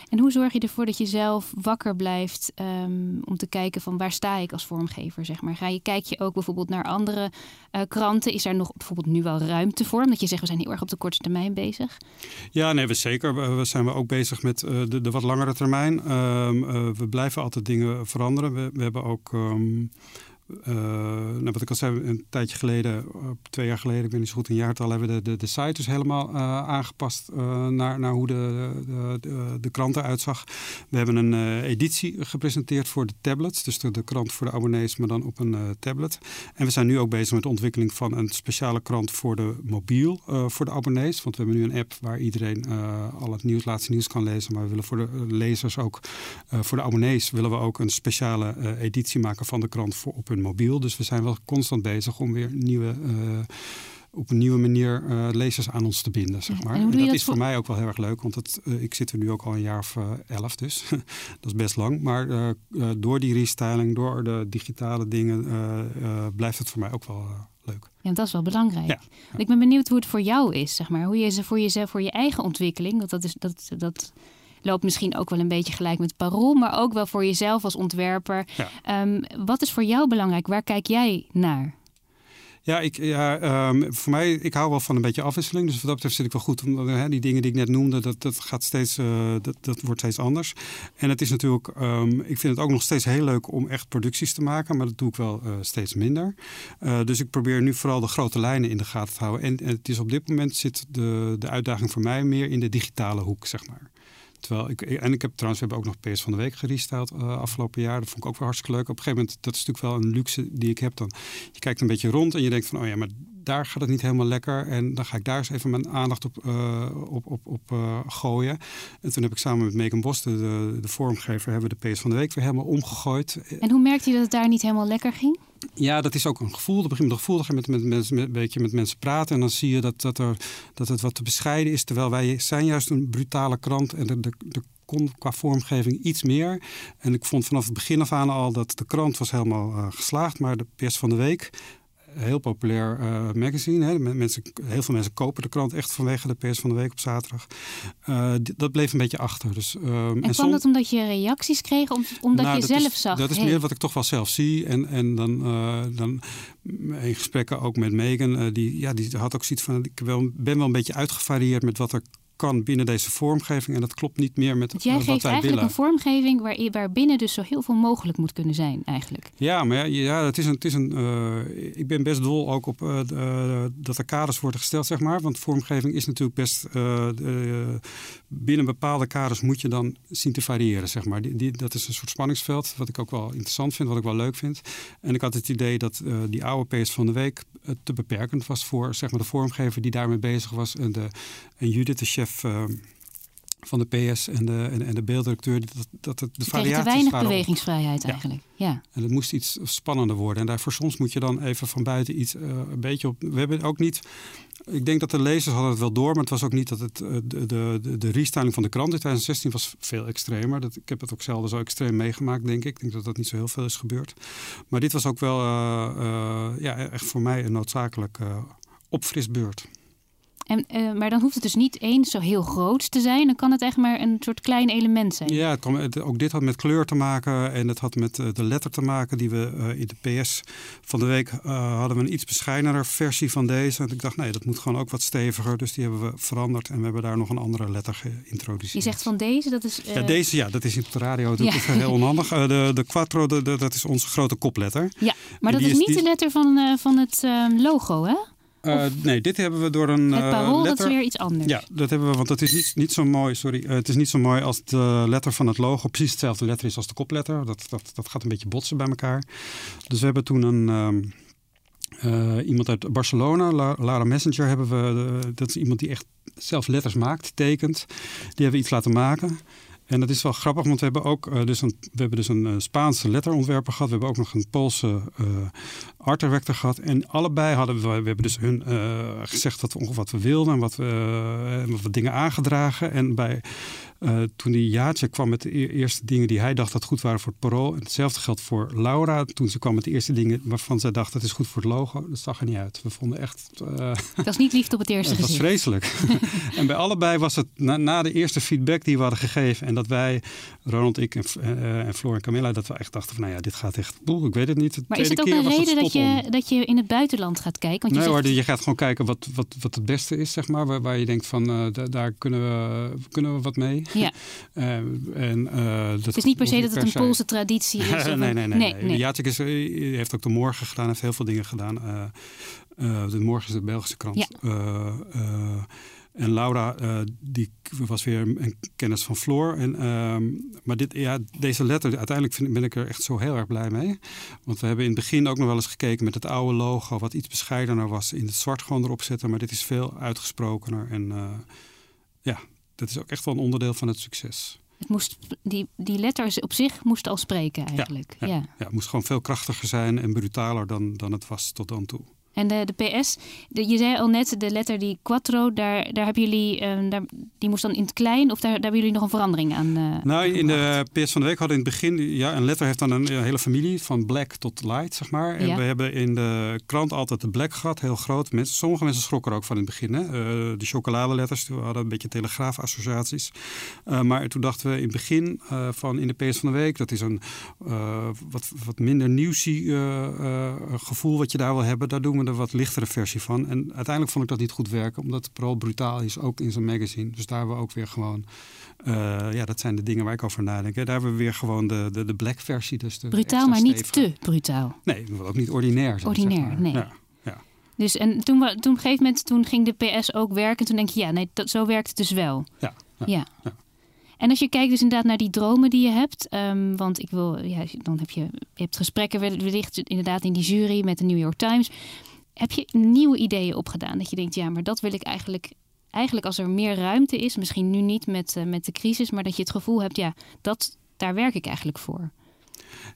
En hoe zorg je ervoor dat je zelf wakker blijft um, om te kijken van waar sta ik als vormgever, zeg maar? Ga je, kijk je ook bijvoorbeeld naar andere uh, kranten? Is er nog bijvoorbeeld nu wel ruimte voor? Omdat je zegt, we zijn heel erg op de korte termijn bezig. Ja, nee, we zeker. We zijn we ook bezig met uh, de, de, wat langere termijn. Um, uh, we blijven altijd dingen veranderen. We, we hebben ook... Um, uh, nou, wat ik al zei, een tijdje geleden, twee jaar geleden, ik ben niet zo goed een jaartal, hebben we de, de, de site dus helemaal uh, aangepast uh, naar, naar hoe de, de, de, krant eruit zag. We hebben een editie gepresenteerd voor de tablets, dus de, de, krant voor de abonnees, maar dan op een tablet. En we zijn nu ook bezig met de ontwikkeling van een speciale krant voor de mobiel, voor de abonnees. Want we hebben nu een app waar iedereen al het nieuws, laatste nieuws kan lezen, maar we willen voor de lezers ook, voor de abonnees willen we ook een speciale editie maken van de krant voor op hun mobiel. Dus we zijn wel constant bezig om weer nieuwe, uh, op een nieuwe manier uh, lezers aan ons te binden. Zeg maar. en, dat, is voor mij ook wel heel erg leuk, want het, uh, ik zit er nu ook al een jaar of elf, dus [LAUGHS] dat is best lang. Maar door die restyling, door de digitale dingen, blijft het voor mij ook wel leuk. Ja, dat is wel belangrijk. Ja. Ik ben benieuwd hoe het voor jou is, zeg maar. Hoe je ze voor jezelf, voor je eigen ontwikkeling, want dat is dat. dat loopt misschien ook wel een beetje gelijk met parool, maar ook wel voor jezelf als ontwerper. Ehm, wat is voor jou belangrijk? Waar kijk jij naar? Ja, ik, ja um, voor mij, ik hou wel van een beetje afwisseling. Dus wat dat betreft zit ik wel goed. Omdat, hè, die dingen die ik net noemde, dat, dat gaat steeds, uh, dat, dat wordt steeds anders. En het is natuurlijk, um, ik vind het ook nog steeds heel leuk om echt producties te maken. Maar dat doe ik wel uh, steeds minder. Uh, dus ik probeer nu vooral de grote lijnen in de gaten te houden. En, en het is op dit moment zit de, de uitdaging voor mij meer in de digitale hoek, zeg maar. Terwijl ik, en ik heb trouwens, we hebben ook nog PS van de Week gerestyled uh, afgelopen jaar. Dat vond ik ook wel hartstikke leuk. Op een gegeven moment, dat is natuurlijk wel een luxe die ik heb. Dan, je kijkt een beetje rond en je denkt van, oh ja, maar daar gaat het niet helemaal lekker. En dan ga ik daar eens even mijn aandacht op, uh, op, op, op uh, gooien. En toen heb ik samen met Megan Bos, de, de, de vormgever, hebben we de PS van de Week weer helemaal omgegooid. En hoe merkte je dat het daar niet helemaal lekker ging? Ja, dat is ook een gevoel. Dan begin je met gevoel. Dan met, met, met, met, een beetje met mensen praten. En dan zie je dat, dat, er, dat het wat te bescheiden is. Terwijl wij zijn juist een brutale krant. En de, de, de kon qua vormgeving iets meer. En ik vond vanaf het begin af aan al dat de krant was helemaal uh, geslaagd. Maar de pers van de week heel populair uh, magazine. Hè. Mensen, heel veel mensen kopen de krant echt vanwege de pers van de week op zaterdag. Uh, dat bleef een beetje achter. Dus, um, en, en kwam dat omdat je reacties kreeg? omdat nou, je zelf zag? Dat is meer wat ik toch wel zelf zie. En, en dan, uh, dan in gesprekken ook met Megan. die, ja, die had ook zoiets van... Ik wel, ben wel een beetje uitgevarieerd met wat er kan binnen deze vormgeving. En dat klopt niet meer met wat wij willen. Jij geeft eigenlijk een vormgeving waar, waarbinnen dus zo heel veel mogelijk moet kunnen zijn eigenlijk. Ja, maar ja, ja het is een... Het is een uh, ik ben best dol ook op uh, dat er kaders worden gesteld, zeg maar. Want vormgeving is natuurlijk best... Binnen bepaalde kaders moet je dan zien te variëren, zeg maar. Die, die, dat is een soort spanningsveld, wat ik ook wel interessant vind, wat ik wel leuk vind. En ik had het idee dat die oude PS van de week te beperkend was voor zeg maar, de vormgever die daarmee bezig was. En, de, en Judith, de chef ehm, van de PS en de, en, en de beelddirecteur, dat, dat het de variaties te weinig bewegingsvrijheid eigenlijk. Ja. En het moest iets spannender worden. En daarvoor soms moet je dan even van buiten iets uh, een beetje op. We hebben ook niet. Ik denk dat de lezers hadden het wel door, maar het was ook niet dat het uh, de, de, de restyling van de krant in 2016 was veel extremer. Dat, ik heb het ook zelden zo extreem meegemaakt, denk ik. Ik denk dat dat niet zo heel veel is gebeurd. Maar dit was ook wel uh, ja, echt voor mij een noodzakelijk opfrisbeurt. En, uh, maar dan hoeft het dus niet eens zo heel groot te zijn. Dan kan het echt maar een soort klein element zijn. Ja, het kan, ook dit had met kleur te maken. En het had met uh, de letter te maken die we uh, in de PS van de week hadden we een iets bescheidener versie van deze. En ik dacht, nee, dat moet gewoon ook wat steviger. Dus die hebben we veranderd. En we hebben daar nog een andere letter geïntroduceerd. Je zegt van deze, dat is... Ja, deze, ja, dat is in de radio. Dat ja. is heel onhandig. de, de Quattro, de, de, dat is onze grote kopletter. Ja, maar dat is, is niet die... de letter van, van het logo, hè? Uh, nee, dit hebben we door een. Het uh, parool, letter... dat is weer iets anders. Ja, dat hebben we, want het is niet, niet zo mooi. Sorry, uh, het is niet zo mooi als de letter van het logo precies hetzelfde letter is als de kopletter. Dat, dat, dat gaat een beetje botsen bij elkaar. Dus we hebben toen een. Um, iemand uit Barcelona, Lara Messenger, hebben we. dat is iemand die echt zelf letters maakt, tekent. Die hebben we iets laten maken. En dat is wel grappig, want we hebben ook uh, dus een, we hebben dus een uh, Spaanse letterontwerper gehad. We hebben ook nog een Poolse uh, art director gehad. En allebei hadden we, we hebben dus hun gezegd wat we, wat we wilden en wat we, wat dingen aangedragen. En bij Uh, toen die Jaatje kwam met de e-, eerste dingen die hij dacht dat goed waren voor het parool. En hetzelfde geldt voor Laura. Toen ze kwam met de eerste dingen waarvan zij dacht dat is goed voor het logo. Dat zag er niet uit. We vonden echt... Uh, dat is niet liefde op het eerste gezicht. [LAUGHS] Dat was vreselijk. [LAUGHS] en bij allebei was het na, na, de eerste feedback die we hadden gegeven. En dat wij, Ronald, ik en, uh, en Floor en Camilla, dat we echt dachten van nou ja, dit gaat echt... Boel, ik weet het niet. maar is het ook een reden dat je, dat je in het buitenland gaat kijken? Want je nee zegt... hoor, je gaat gewoon kijken wat, wat, wat het beste is, zeg maar. Waar, waar je denkt van uh, daar kunnen we, kunnen we wat mee. Ja. uh, [LAUGHS] en, uh, dat het is niet per se dat het een Poolse traditie is. [LAUGHS] nee, nee, nee. nee, nee. Jacek is, heeft ook de morgen gedaan, heeft heel veel dingen gedaan. de morgen is de Belgische krant. Ja. En Laura, uh, die was weer een kennis van Floor. En, uh, maar dit, ja, deze letter, uiteindelijk vind, ben ik er echt zo heel erg blij mee. Want we hebben in het begin ook nog wel eens gekeken met het oude logo, wat iets bescheidener was, in het zwart gewoon erop zetten. Maar dit is veel uitgesprokener. En uh, ja, dat is ook echt wel een onderdeel van het succes. Het moest, die, die letters op zich moesten al spreken eigenlijk. Ja, ja. ja. ja het moest gewoon veel krachtiger zijn en brutaler dan, dan het was tot dan toe. En de, de PS, de, je zei al net, de letter die quattro, daar, daar hebben jullie, um, daar, die moest dan in het klein, of daar, daar hebben jullie nog een verandering aan? Uh, nou, in de PS van de week hadden in het begin, ja, een letter heeft dan een, hele familie, van black tot light, zeg maar. En we hebben in de krant altijd de black gehad, heel groot. Mensen, sommige mensen schrokken er ook van in het begin. Hè? Uh, de chocoladeletters, we hadden een beetje telegraafassociaties. Uh, maar toen dachten we in het begin van in de PS van de week, dat is een wat, wat minder nieuwsie gevoel wat je daar wil hebben, daar doen we wat lichtere versie van. En uiteindelijk vond ik dat niet goed werken, omdat het vooral brutaal is, ook in zijn magazine. Dus daar hebben we ook weer gewoon, uh, ja, dat zijn de dingen waar ik over nadenk. Daar hebben we weer gewoon de, de, de black versie. Dus de brutaal, maar niet te brutaal. Nee, ook niet ordinair. Zijn, ordinair, zeg maar. nee. Ja. Dus en toen, toen op een gegeven moment toen ging de PS ook werken. Toen denk je, ja, nee, dat, zo werkt het dus wel. Ja. ja, ja. En als je kijkt dus inderdaad naar die dromen die je hebt, um, want ik wil, ja, dan heb je, je hebt gesprekken wellicht inderdaad in die jury met de New York Times. Heb je nieuwe ideeën opgedaan? Dat je denkt, ja, maar dat wil ik eigenlijk. Eigenlijk als er meer ruimte is, misschien nu niet met, uh, met de crisis, maar dat je het gevoel hebt, ja, dat, daar werk ik eigenlijk voor.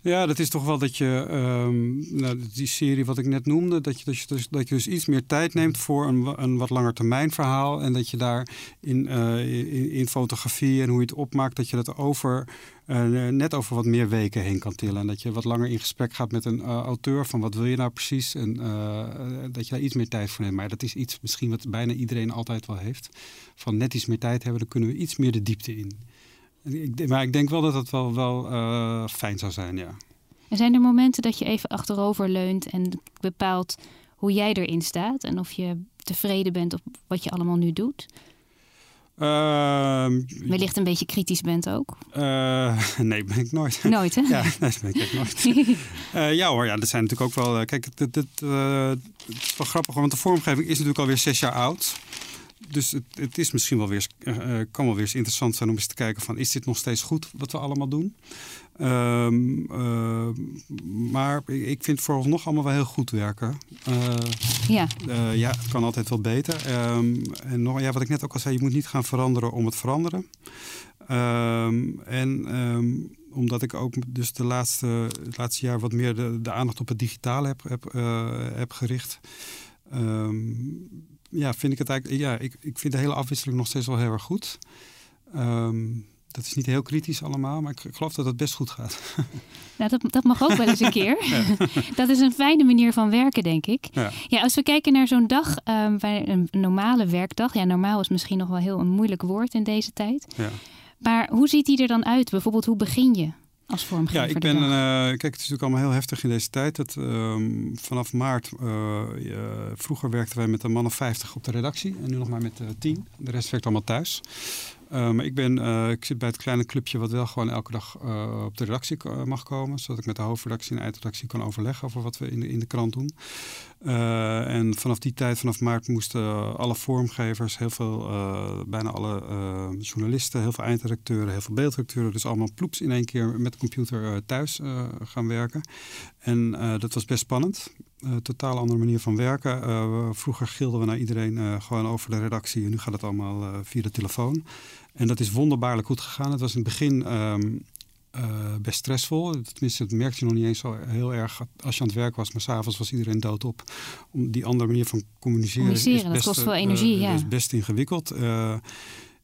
Ja, dat is toch wel dat je, um, nou, die serie wat ik net noemde, dat je, dat je, dus, dat je dus iets meer tijd neemt voor een, een wat langer termijn verhaal. En dat je daar in, uh, in, fotografie en hoe je het opmaakt, dat je dat over uh, net over wat meer weken heen kan tillen. En dat je wat langer in gesprek gaat met een uh, auteur van wat wil je nou precies. En dat je daar iets meer tijd voor neemt. Maar dat is iets misschien wat bijna iedereen altijd wel heeft. Van net iets meer tijd hebben, dan kunnen we iets meer de diepte in. Ik, maar ik denk wel dat het wel, wel uh, fijn zou zijn, ja. En zijn er momenten dat je even achterover leunt en bepaalt hoe jij erin staat en of je tevreden bent op wat je allemaal nu doet? Uh, Wellicht een beetje kritisch bent ook? Uh, [LAUGHS] nee, ben ik nooit. Nooit, hè? [LAUGHS] Ja, nee, ben ik nooit. uh, [LAUGHS] ja hoor, ja, dat zijn natuurlijk ook wel... Kijk, het, het, het, is wel grappig, want de vormgeving is natuurlijk alweer zes jaar oud dus het, het, is misschien wel weer, uh, kan wel weer eens interessant zijn om eens te kijken van is dit nog steeds goed wat we allemaal doen? Um, uh, maar ik vind vooralsnog allemaal wel heel goed werken. Uh, ja. ja, het kan altijd wel beter. Um, en nog, ja, wat ik net ook al zei, je moet niet gaan veranderen om het veranderen. Um, en omdat ik ook dus de laatste, het laatste jaar wat meer de, de aandacht op het digitale heb, heb, heb gericht ja, vind ik het eigenlijk. Ja, ik, ik vind de hele afwisseling nog steeds wel heel erg goed. Um, dat is niet heel kritisch allemaal, maar ik, ik geloof dat het best goed gaat. [LAUGHS] Nou, dat, dat mag ook wel eens een keer. [LAUGHS] [LAUGHS] dat is een fijne manier van werken, denk ik. Ja, ja als we kijken naar zo'n dag, um, bij een normale werkdag. Ja, normaal is misschien nog wel heel een moeilijk woord in deze tijd. Ja. Maar hoe ziet die er dan uit? Bijvoorbeeld, hoe begin je? Als vormgever? Ja, ik ben. Uh, kijk, het is natuurlijk allemaal heel heftig in deze tijd. Dat, um, vanaf maart. Uh, vroeger werkten wij met een man of 50 op de redactie. En nu nog maar met 10. De rest werkt allemaal thuis. Uh, maar ik, ben, uh, ik zit bij het kleine clubje wat wel gewoon elke dag uh, op de redactie mag komen. Zodat ik met de hoofdredactie en eindredactie kan overleggen over wat we in de, in de krant doen. en vanaf die tijd, vanaf maart, moesten alle vormgevers, heel veel, bijna alle journalisten, heel veel eindredacteuren, heel veel beeldredacteuren, dus allemaal ploeps in één keer met de computer thuis gaan werken. En dat was best spannend. Uh, totaal andere manier van werken. Uh, vroeger gilden we naar iedereen gewoon over de redactie. En nu gaat het allemaal via de telefoon. En dat is wonderbaarlijk goed gegaan. Het was in het begin um, best stressvol. Tenminste, dat merkte je nog niet eens zo heel erg als je aan het werk was. Maar s'avonds was iedereen doodop. Om die andere manier van communiceren, communiceren is best, dat kost veel energie, ja. is best ingewikkeld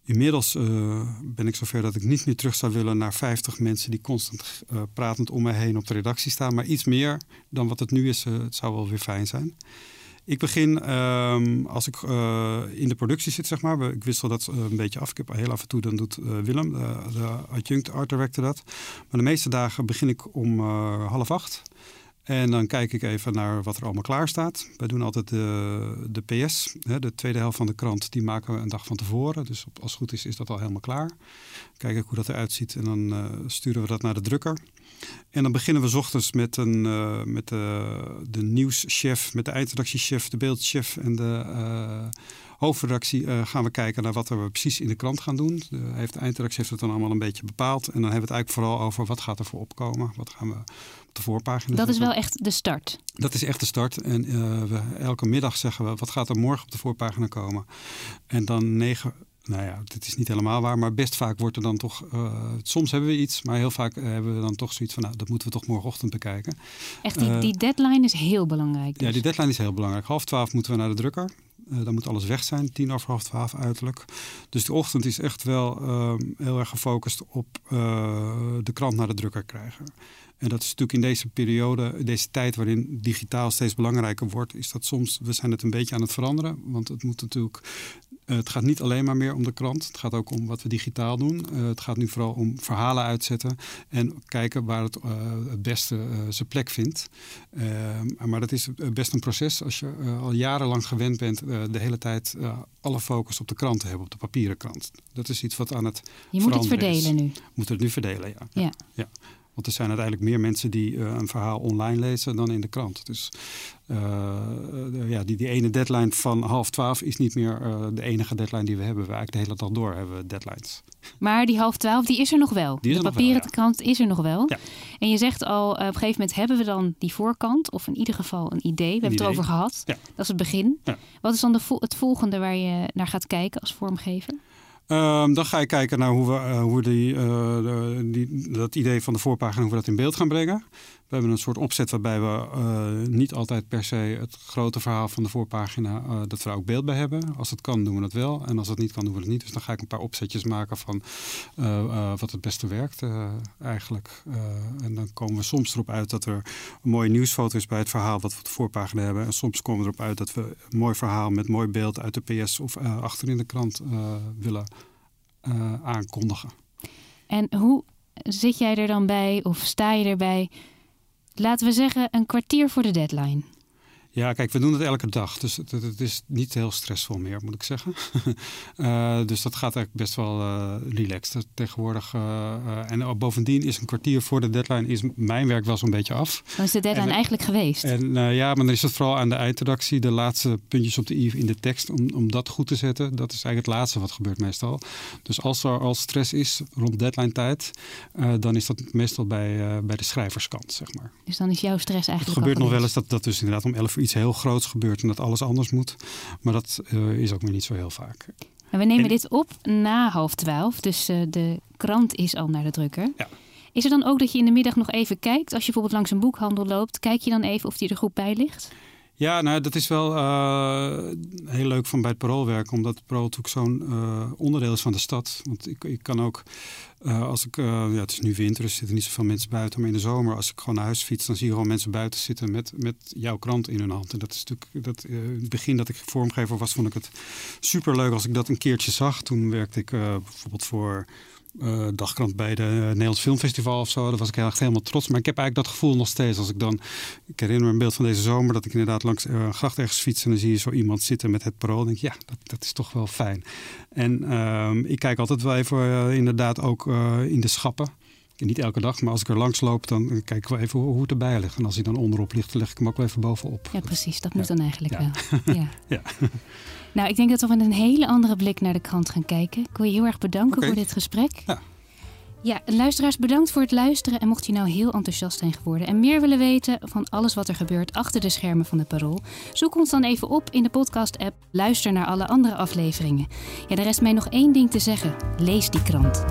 Inmiddels ben ik zover dat ik niet meer terug zou willen naar 50 mensen die constant pratend om me heen op de redactie staan. Maar iets meer dan wat het nu is, het zou wel weer fijn zijn. Ik begin ehm, als ik uh, in de productie zit, zeg maar. Ik wissel dat uh, een beetje af. Ik heb heel af en toe, dan doet uh, Willem, de, de adjunct art dat. Maar de meeste dagen begin ik om half acht. En dan kijk ik even naar wat er allemaal klaar staat. Wij doen altijd de, de PS, hè, de tweede helft van de krant, die maken we een dag van tevoren. Dus als het goed is, is dat al helemaal klaar. Kijk ik hoe dat eruit ziet en dan sturen we dat naar de drukker. En dan beginnen we s ochtends met, een, uh, met de, de nieuwschef, met de eindredactiechef, de beeldchef en de uh, hoofdredactie. Uh, gaan we kijken naar wat we precies in de krant gaan doen. De, heeft de eindredactie heeft het dan allemaal een beetje bepaald. En dan hebben we het eigenlijk vooral over wat gaat er voor opkomen. Wat gaan we op de voorpagina Dat is wel echt de start. Dat is echt de start. En we, elke middag zeggen we wat gaat er morgen op de voorpagina komen. En dan negen nou ja, dit is niet helemaal waar, maar best vaak wordt er dan toch. Uh, soms hebben we iets, maar heel vaak eh, hebben we dan toch zoiets van. Nou, dat moeten we toch morgenochtend bekijken. Echt, die, uh, die deadline is heel belangrijk. Dus. Ja, die deadline is heel belangrijk. Half twaalf moeten we naar de drukker. Uh, dan moet alles weg zijn, tien over half twaalf uiterlijk. Dus de ochtend is echt wel ehm, heel erg gefocust op de krant naar de drukker krijgen. En dat is natuurlijk in deze periode, deze tijd waarin digitaal steeds belangrijker wordt, is dat soms, we zijn het een beetje aan het veranderen. Want het moet natuurlijk uh, het gaat niet alleen maar meer om de krant. Het gaat ook om wat we digitaal doen. Uh, het gaat nu vooral om verhalen uitzetten en kijken waar het uh, het beste zijn plek vindt. maar dat is best een proces als je al jarenlang gewend bent de hele tijd alle focus op de krant te hebben, op de papieren krant. Dat is iets wat aan het Je moet het verdelen is. nu. Moet het nu verdelen, ja. ja. ja. Want er zijn uiteindelijk meer mensen die uh, een verhaal online lezen dan in de krant. Dus uh, ja, die, die ene deadline van half twaalf is niet meer de enige deadline die we hebben. We eigenlijk de hele dag door hebben we deadlines. Maar die half twaalf, die is er nog wel. Die de papieren wel, ja. krant is er nog wel. Ja. En je zegt al, op een gegeven moment hebben we dan die voorkant. Of in ieder geval een idee. We hebben idee. het erover gehad. Ja. Dat is het begin. Wat is dan de het volgende waar je naar gaat kijken als vormgever? Um, dan ga je kijken naar hoe we, uh, hoe die, de, die, dat idee van de voorpagina, hoe we dat in beeld gaan brengen. We hebben een soort opzet waarbij we uh, niet altijd per se het grote verhaal van de voorpagina, dat we ook beeld bij hebben. Als het kan, doen we het wel. En als het niet kan, doen we het niet. Dus dan ga ik een paar opzetjes maken van wat het beste werkt eigenlijk. en dan komen we soms erop uit dat er een mooie nieuwsfoto is bij het verhaal wat we op de voorpagina hebben. En soms komen we erop uit dat we een mooi verhaal met mooi beeld uit de PS of achter in de krant willen aankondigen. En hoe zit jij er dan bij of sta je erbij? Laten we zeggen een kwartier voor de deadline. Ja, kijk, we doen het elke dag. Dus het, het is niet heel stressvol meer, moet ik zeggen. uh, [LAUGHS] dus dat gaat eigenlijk best wel uh, relaxed tegenwoordig. Uh, en bovendien is een kwartier voor de deadline is mijn werk wel zo'n beetje af. Dan is de deadline en, eigenlijk geweest. En ja, maar dan is het vooral aan de eindredactie, de laatste puntjes op de i in de tekst, om, om dat goed te zetten. Dat is eigenlijk het laatste wat gebeurt meestal. Dus als er al stress is rond deadline tijd, dan is dat meestal bij, bij de schrijverskant, zeg maar. Dus dan is jouw stress eigenlijk Het gebeurt nog wel eens dat dat dus inderdaad om 11 uur iets heel groots gebeurt en dat alles anders moet. Maar dat uh, is ook weer niet zo heel vaak. En we nemen en... dit op na half twaalf, dus uh, de krant is al naar de drukker. Ja. Is er dan ook dat je in de middag nog even kijkt, als je bijvoorbeeld langs een boekhandel loopt, kijk je dan even of die er goed bij ligt? Ja, nou, dat is wel uh, heel leuk van bij het Parool werken, omdat het Parool natuurlijk zo'n uh, onderdeel is van de stad. Want ik, ik kan ook, uh, als ik, ja, het is nu winter, dus er zitten niet zoveel mensen buiten, maar in de zomer, als ik gewoon naar huis fiets, dan zie je gewoon mensen buiten zitten met, met jouw krant in hun hand. En dat is natuurlijk, dat, het begin dat ik vormgever was, vond ik het superleuk als ik dat een keertje zag. Toen werkte ik bijvoorbeeld voor uh, dagkrant bij de Nederlands Filmfestival of zo. Daar was ik echt helemaal trots. Maar ik heb eigenlijk dat gevoel nog steeds. Als ik dan, ik herinner me een beeld van deze zomer dat ik inderdaad langs uh, een gracht ergens fiets en dan zie je zo iemand zitten met het parool. En denk ik, ja, dat, dat is toch wel fijn. En uh, ik kijk altijd wel even inderdaad ook in de schappen. Niet elke dag, maar als ik er langs loop, dan kijk ik wel even hoe, hoe het erbij ligt. En als hij dan onderop ligt, dan leg ik hem ook wel even bovenop. Ja, precies. Dat moet ja. dan eigenlijk ja. wel. Ja. [LAUGHS] ja. Nou, ik denk dat we met een hele andere blik naar de krant gaan kijken. Ik wil je heel erg bedanken okay. voor dit gesprek. Ja. Ja, luisteraars, bedankt voor het luisteren. En mocht je nou heel enthousiast zijn geworden en meer willen weten van alles wat er gebeurt achter de schermen van de Parool, zoek ons dan even op in de podcast-app. Luister naar alle andere afleveringen. Ja, er rest mij nog één ding te zeggen: lees die krant.